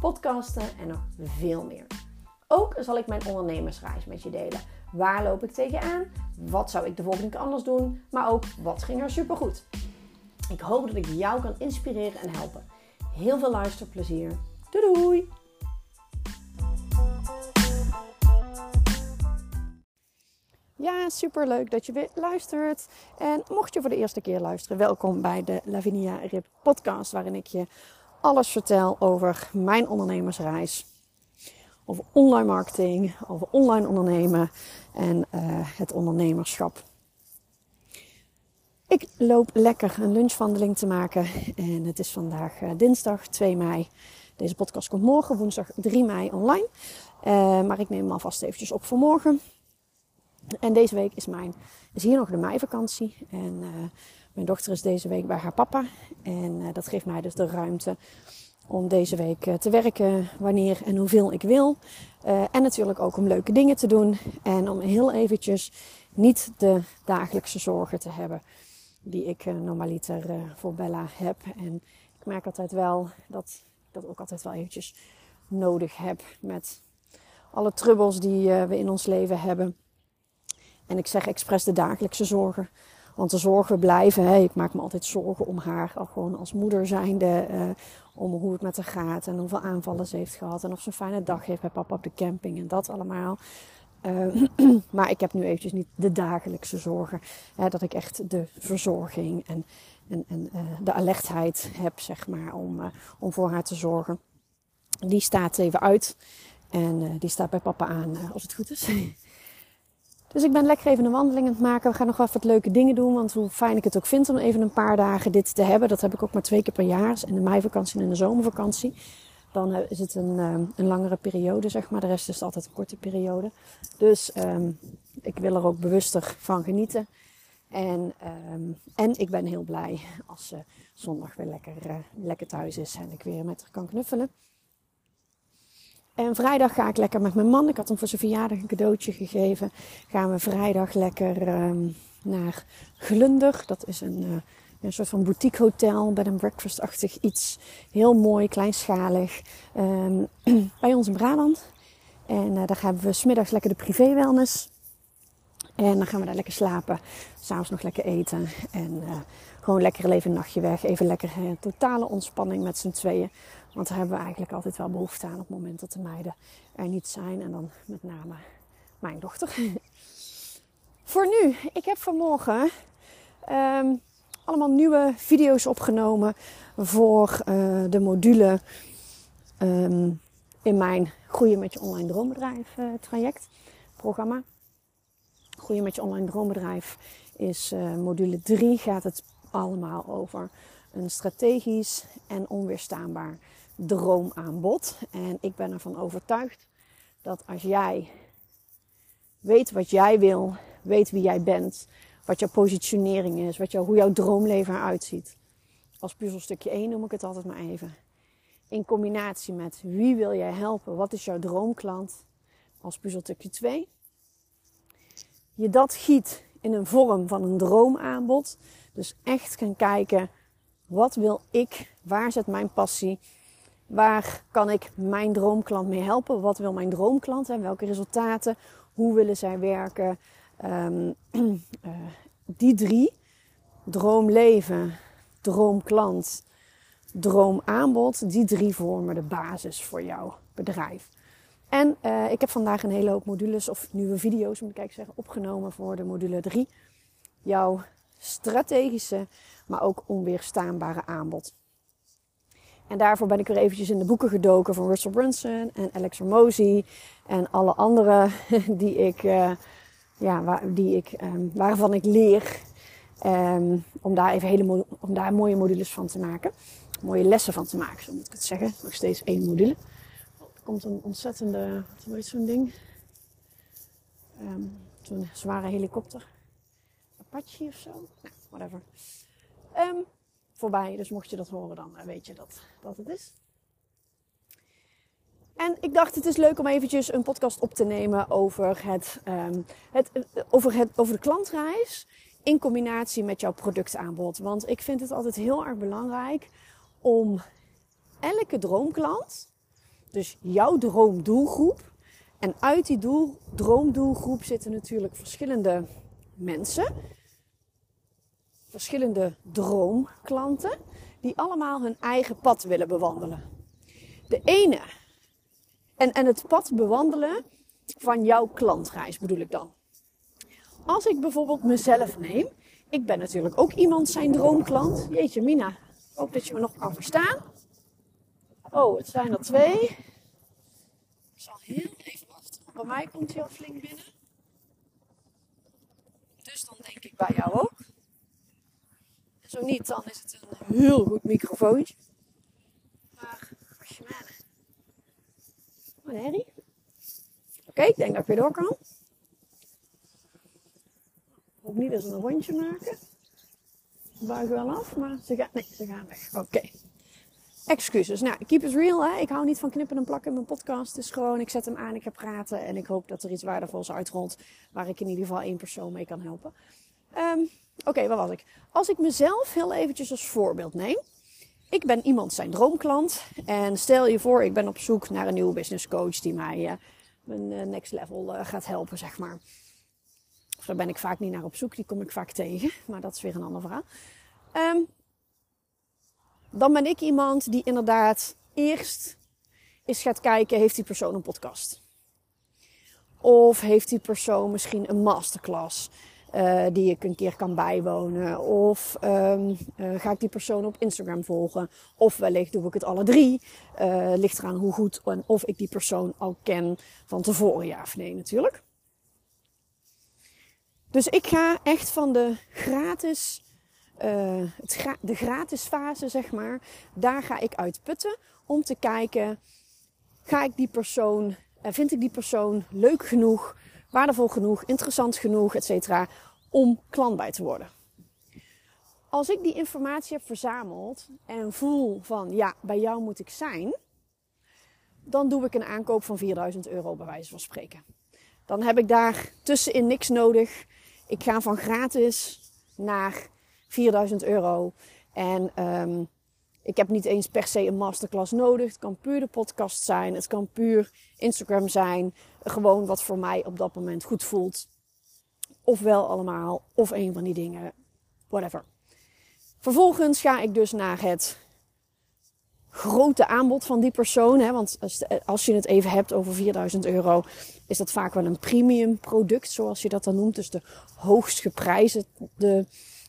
podcasten en nog veel meer. Ook zal ik mijn ondernemersreis met je delen. Waar loop ik tegenaan? Wat zou ik de volgende keer anders doen? Maar ook wat ging er supergoed? Ik hoop dat ik jou kan inspireren en helpen. Heel veel luisterplezier. Doei doei! Ja, super leuk dat je weer luistert. En mocht je voor de eerste keer luisteren, welkom bij de Lavinia Rip podcast, waarin ik je alles vertel over mijn ondernemersreis. Over online marketing, over online ondernemen en uh, het ondernemerschap. Ik loop lekker een lunchwandeling te maken en het is vandaag uh, dinsdag 2 mei. Deze podcast komt morgen, woensdag 3 mei online. Uh, maar ik neem hem alvast eventjes op voor morgen. En deze week is, mijn, is hier nog de meivakantie. En uh, mijn dochter is deze week bij haar papa. En uh, dat geeft mij dus de ruimte om deze week uh, te werken wanneer en hoeveel ik wil. en natuurlijk ook om leuke dingen te doen. En om heel eventjes niet de dagelijkse zorgen te hebben die ik normaliter voor Bella heb. En ik merk altijd wel dat ik dat ook altijd wel eventjes nodig heb met alle trubbels die we in ons leven hebben. En ik zeg expres de dagelijkse zorgen. Want de zorgen blijven. Hè. Ik maak me altijd zorgen om haar. Al gewoon als moeder zijnde. Uh, om hoe het met haar gaat. En hoeveel aanvallen ze heeft gehad. En of ze een fijne dag heeft bij papa op de camping. En dat allemaal. Uh, maar ik heb nu eventjes niet de dagelijkse zorgen. Hè, dat ik echt de verzorging en, en, en uh, de alertheid heb, zeg maar. Om, om voor haar te zorgen. Die staat even uit. En die staat bij papa aan, als het goed is. Dus ik ben lekker even een wandeling aan het maken. We gaan nog wel wat leuke dingen doen. Want hoe fijn ik het ook vind om even een paar dagen dit te hebben. Dat heb ik ook maar twee keer per jaar. In de meivakantie en in de zomervakantie. Dan eh, is het een, ehm, een langere periode, zeg maar. De rest is altijd een korte periode. Dus um, ik wil er ook bewuster van genieten. En, um, en ik ben heel blij als uh, zondag weer lekker, lekker thuis is. En ik weer met haar kan knuffelen. En vrijdag ga ik lekker met mijn man. Ik had hem voor zijn verjaardag een cadeautje gegeven. Gaan we vrijdag lekker um, naar Glunder. Dat is een, uh, een soort van boutique hotel, bed and breakfast-achtig iets. Heel mooi, kleinschalig. Um, bij ons in Brabant. En uh, daar hebben we smiddags lekker de privé wellness. En dan gaan we daar lekker slapen. S'avonds nog lekker eten. En uh, gewoon lekker even een nachtje weg. Even lekker totale ontspanning met z'n tweeën. Want daar hebben we eigenlijk altijd wel behoefte aan op het moment dat de meiden er niet zijn. En dan met name mijn dochter. Voor nu, ik heb vanmorgen um, allemaal nieuwe video's opgenomen voor uh, de module um, in mijn Groeien met je online droombedrijf uh, traject programma. Groeien met je online droombedrijf is uh, module 3. Gaat het allemaal over een strategisch en onweerstaanbaar droomaanbod. En ik ben ervan overtuigd dat als jij weet wat jij wil, weet wie jij bent, wat jouw positionering is, wat jou, hoe jouw droomleven eruit ziet. Als puzzelstukje 1 noem ik het altijd maar even. In combinatie met wie wil jij helpen, wat is jouw droomklant, als puzzelstukje 2. Je dat giet in een vorm van een droomaanbod. Dus echt gaan kijken, wat wil ik, waar zit mijn passie, Waar kan ik mijn droomklant mee helpen? Wat wil mijn droomklant en welke resultaten? Hoe willen zij werken? Um, uh, die drie, droomleven, droomklant, droomaanbod, die drie vormen de basis voor jouw bedrijf. En uh, ik heb vandaag een hele hoop modules of nieuwe video's, moet ik eigenlijk zeggen, opgenomen voor de module 3. Jouw strategische, maar ook onweerstaanbare aanbod. En daarvoor ben ik weer eventjes in de boeken gedoken van Russell Brunson en Alex Ramosi en alle andere die ik, uh, ja, waar, die ik, um, waarvan ik leer. Um, om daar even hele om daar mooie modules van te maken. Mooie lessen van te maken, zo moet ik het zeggen. Nog steeds één module. komt een ontzettende, hoe heet zo'n ding? Ehm, zo'n zware helikopter. Apache of zo? Nou, whatever. Ehm, voorbij, dus mocht je dat horen, dan eh, weet je dat, dat het is. En ik dacht, het is leuk om eventjes een podcast op te nemen over, het, um, het, over, het, over de klantreis in combinatie met jouw productaanbod. Want ik vind het altijd heel erg belangrijk om elke droomklant, dus jouw droomdoelgroep, en uit die doel, droomdoelgroep zitten natuurlijk verschillende mensen, verschillende droomklanten, die allemaal hun eigen pad willen bewandelen. De ene, en, en het pad bewandelen van jouw klantreis bedoel ik dan. Als ik bijvoorbeeld mezelf neem, ik ben natuurlijk ook iemand zijn droomklant. Jeetje, Mina, hoop dat je me nog kan verstaan. Oh, het zijn er twee. Ik zal heel even wachten. Bij mij komt hij al flink binnen. Dus dan denk ik bij jou ook. Zo niet, dan is het een heel goed microfoontje. Maar, was je maar. Wat herrie. Oké, ik denk dat ik weer door kan. Ook niet dat ze een rondje maken. Buigen wel af, maar ze gaan, nee, ze gaan weg. Oké. Excuses. Nou, keep it real. Hè? Ik hou niet van knippen en plakken in mijn podcast. Het is gewoon, ik zet hem aan, ik ga praten. En ik hoop dat er iets waardevols uitrolt. Waar ik in ieder geval één persoon mee kan helpen. Um, Oké, okay, waar was ik? Als ik mezelf heel eventjes als voorbeeld neem. Ik ben iemand zijn droomklant. En stel je voor, ik ben op zoek naar een nieuwe business coach die mij uh, mijn uh, next level uh, gaat helpen, zeg maar. Of daar ben ik vaak niet naar op zoek, die kom ik vaak tegen. Maar dat is weer een ander verhaal. Um, dan ben ik iemand die inderdaad eerst eens gaat kijken, heeft die persoon een podcast? Of heeft die persoon misschien een masterclass uh, die ik een keer kan bijwonen? Of um, uh, ga ik die persoon op Instagram volgen? Of wellicht doe ik het alle drie. Uh, ligt eraan hoe goed en of ik die persoon al ken van tevoren, ja of nee natuurlijk. Dus ik ga echt van de gratis de gratis fase, zeg maar, daar ga ik uit putten om te kijken, ga ik die persoon, vind ik die persoon leuk genoeg, waardevol genoeg, interessant genoeg, et cetera, om klant bij te worden. Als ik die informatie heb verzameld en voel van, ja, bij jou moet ik zijn, dan doe ik een aankoop van 4000 euro bij wijze van spreken. Dan heb ik daar tussenin niks nodig. Ik ga van gratis naar 4000 euro. En um, ik heb niet eens per se een masterclass nodig. Het kan puur de podcast zijn. Het kan puur Instagram zijn. Gewoon wat voor mij op dat moment goed voelt. Of wel allemaal. Of een van die dingen. Whatever. Vervolgens ga ik dus naar het grote aanbod van die persoon. Hè? Want als je het even hebt over 4000 euro, is dat vaak wel een premium product, zoals je dat dan noemt. Dus de hoogst geprijsde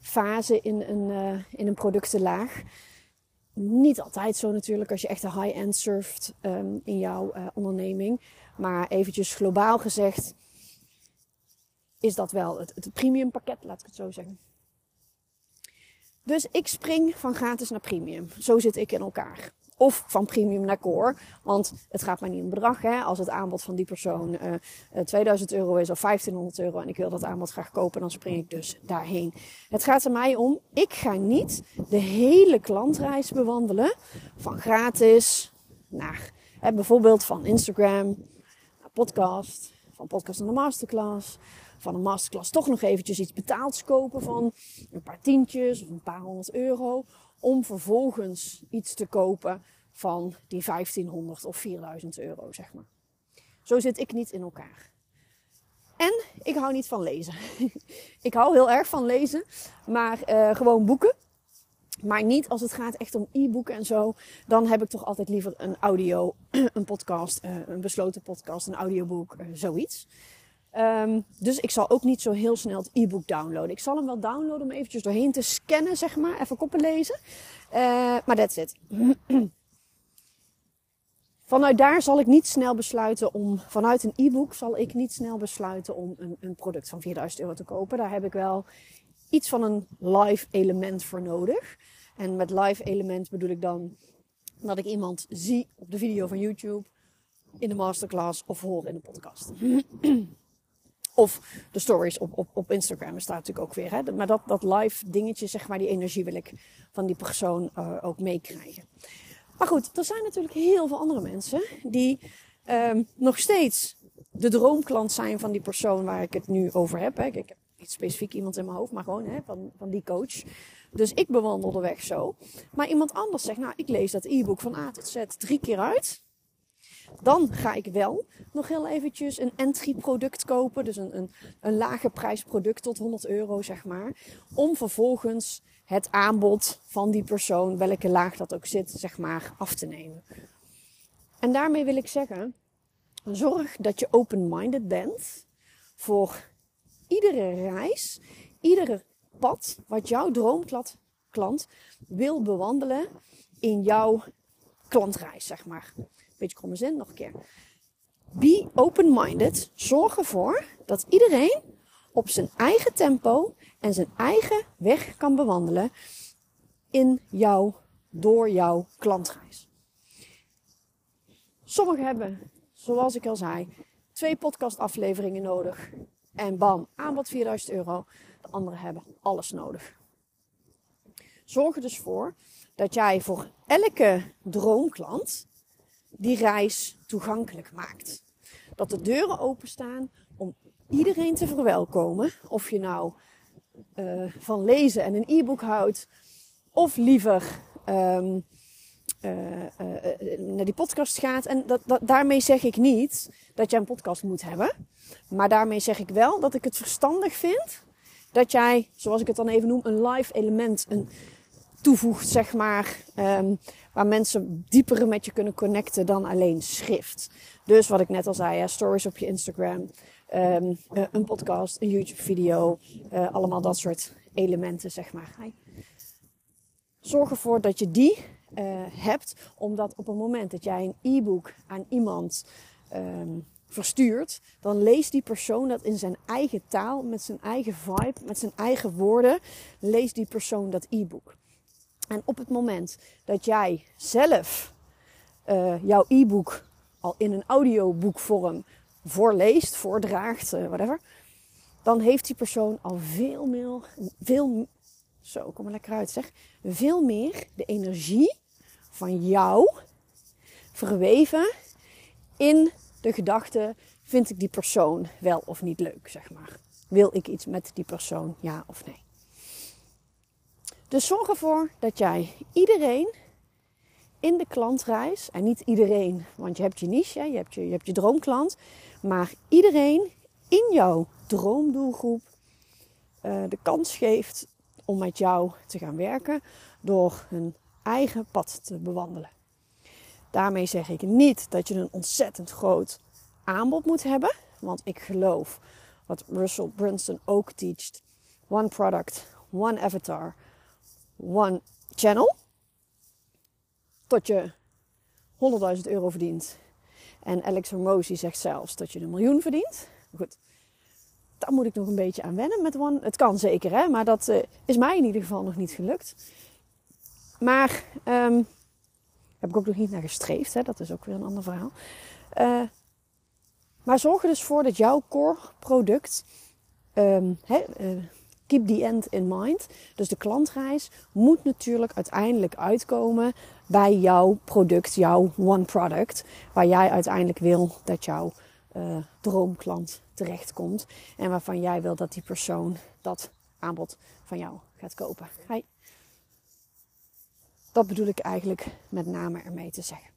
fase in een, uh, in een productenlaag. Niet altijd zo natuurlijk als je echt een high-end surft um, in jouw uh, onderneming. Maar eventjes globaal gezegd is dat wel het, het premium pakket, laat ik het zo zeggen. Dus ik spring van gratis naar premium. Zo zit ik in elkaar. Of van premium naar core. Want het gaat mij niet om bedrag. Hè. Als het aanbod van die persoon uh, uh, 2000 euro is of 1500 euro en ik wil dat aanbod graag kopen, dan spring ik dus daarheen. Het gaat er mij om, ik ga niet de hele klantreis bewandelen. Van gratis naar hè, bijvoorbeeld van Instagram podcast. Van podcast naar de masterclass. Van een masterclass toch nog eventjes iets betaald kopen van een paar tientjes of een paar honderd euro om vervolgens iets te kopen van die 1500 of 4000 euro, zeg maar. Zo zit ik niet in elkaar. En ik hou niet van lezen. ik hou heel erg van lezen, maar uh, gewoon boeken. Maar niet als het gaat echt om e-boeken en zo. Dan heb ik toch altijd liever een audio, een podcast, uh, een besloten podcast, een audioboek, uh, zoiets. Um, dus ik zal ook niet zo heel snel het e-book downloaden. Ik zal hem wel downloaden om eventjes doorheen te scannen, zeg maar. Even koppen lezen. Uh, maar that's it. Vanuit daar zal ik niet snel besluiten om, vanuit een e-book zal ik niet snel besluiten om een, een product van 4000 euro te kopen. Daar heb ik wel iets van een live element voor nodig. En met live element bedoel ik dan dat ik iemand zie op de video van YouTube in de masterclass of horen in de podcast. of de stories op, op, op Instagram staat natuurlijk ook weer. Hè? Maar dat, dat live dingetje, zeg maar, die energie wil ik van die persoon uh, ook meekrijgen. Maar goed, er zijn natuurlijk heel veel andere mensen die um, nog steeds de droomklant zijn van die persoon waar ik het nu over heb. Hè. Ik heb niet specifiek iemand in mijn hoofd, maar gewoon hè, van, van die coach. Dus ik bewandel de weg zo. Maar iemand anders zegt, nou, ik lees dat e-book van A tot Z drie keer uit. Dan ga ik wel nog heel eventjes een entry product kopen. Dus een, een, een lage prijs product tot 100 euro, zeg maar. Om vervolgens het aanbod van die persoon, welke laag dat ook zit, zeg maar, af te nemen. En daarmee wil ik zeggen, zorg dat je open-minded bent voor iedere reis, iedere pad wat jouw droomklant wil bewandelen in jouw klantreis, zeg maar. Beetje kromme zin, nog een keer. Be open-minded. Zorg ervoor dat iedereen op zijn eigen tempo en zijn eigen weg kan bewandelen in jouw, door jouw klantreis. Sommigen hebben, zoals ik al zei, twee podcastafleveringen nodig. En bam, aanbod 4000 euro. De anderen hebben alles nodig. Zorg er dus voor dat jij voor elke droomklant die reis toegankelijk maakt. Dat de deuren openstaan om iedereen te verwelkomen. Of je nou uh, van lezen en een e-book houdt, of liever um, uh, uh, naar die podcast gaat. En dat, dat, daarmee zeg ik niet dat jij een podcast moet hebben. Maar daarmee zeg ik wel dat ik het verstandig vind dat jij, zoals ik het dan even noem, een live element een, toevoegt, zeg maar. Um, waar mensen dieper met je kunnen connecten dan alleen schrift. Dus wat ik net al zei, ja, stories op je Instagram, um, uh, een podcast, een YouTube video, uh, allemaal dat soort elementen, zeg maar. Zorg ervoor dat je die uh, hebt, omdat op het moment dat jij een e-book aan iemand um, verstuurt, dan leest die persoon dat in zijn eigen taal, met zijn eigen vibe, met zijn eigen woorden, leest die persoon dat e-book. En op het moment dat jij zelf uh, jouw e-book al in een audioboekvorm voorleest, voordraagt, uh, whatever, dan heeft die persoon al veel meer, veel, zo, kom er lekker uit zeg, veel meer de energie van jou verweven in de gedachte, vind ik die persoon wel of niet leuk, zeg maar. Wil ik iets met die persoon, ja of nee? Dus zorg ervoor dat jij iedereen in de klantreis, en niet iedereen, want je hebt je niche, je hebt je, je, hebt je droomklant, maar iedereen in jouw droomdoelgroep uh, de kans geeft om met jou te gaan werken door hun eigen pad te bewandelen. Daarmee zeg ik niet dat je een ontzettend groot aanbod moet hebben. Want ik geloof wat Russell Brunson ook teacht. One product, one avatar, one channel. Tot je 100.000 euro verdient. En Alex Hormozy zegt zelfs dat je een miljoen verdient. Goed, daar moet ik nog een beetje aan wennen met One. Het kan zeker, hè? maar dat uh, is mij in ieder geval nog niet gelukt. Maar um, heb ik ook nog niet naar gestreefd. Hè? Dat is ook weer een ander verhaal. Uh, maar zorg er dus voor dat jouw core product, he, uh, keep the end in mind. Dus de klantreis moet natuurlijk uiteindelijk uitkomen bij jouw product, jouw one product. Waar jij uiteindelijk wil dat jouw uh, droomklant terechtkomt. En waarvan jij wil dat die persoon dat aanbod van jou gaat kopen. Hi. Dat bedoel ik eigenlijk met name ermee te zeggen.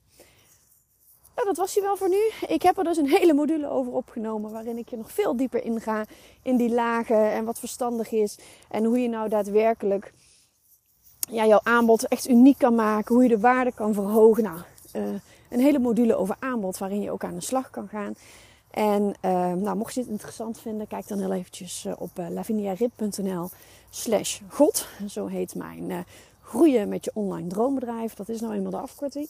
Nou, dat was hij wel voor nu. Ik heb er dus een hele module over opgenomen waarin ik je nog veel dieper inga in die lagen en wat verstandig is en hoe je nou daadwerkelijk ja, jouw aanbod echt uniek kan maken, hoe je de waarde kan verhogen. Nou, uh, een hele module over aanbod waarin je ook aan de slag kan gaan. En uh, nou, mocht je het interessant vinden, kijk dan heel eventjes uh, op laviniarip.nl slash god. Zo heet mijn groeien met je online droombedrijf. Dat is nou eenmaal de afkorting.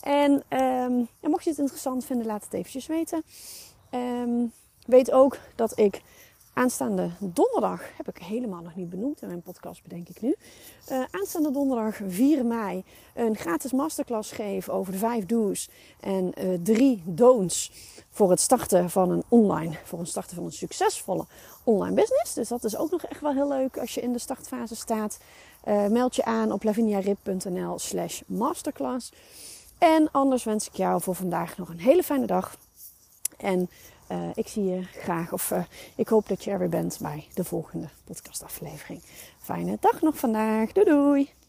En, en mocht je het interessant vinden, laat het eventjes weten. Um, weet ook dat ik Aanstaande donderdag heb ik helemaal nog niet benoemd in mijn podcast, bedenk ik nu. Uh, aanstaande donderdag 4 mei een gratis masterclass geven over de vijf do's en uh, drie don'ts voor het starten van een online, voor het starten van een succesvolle online business. Dus dat is ook nog echt wel heel leuk als je in de startfase staat. Uh, meld je aan op laviniarip.nl slash masterclass. En anders wens ik jou voor vandaag nog een hele fijne dag. En uh, ik zie je graag, of uh, ik hoop dat je er weer bent bij de volgende podcastaflevering. Fijne dag nog vandaag. Doei doei!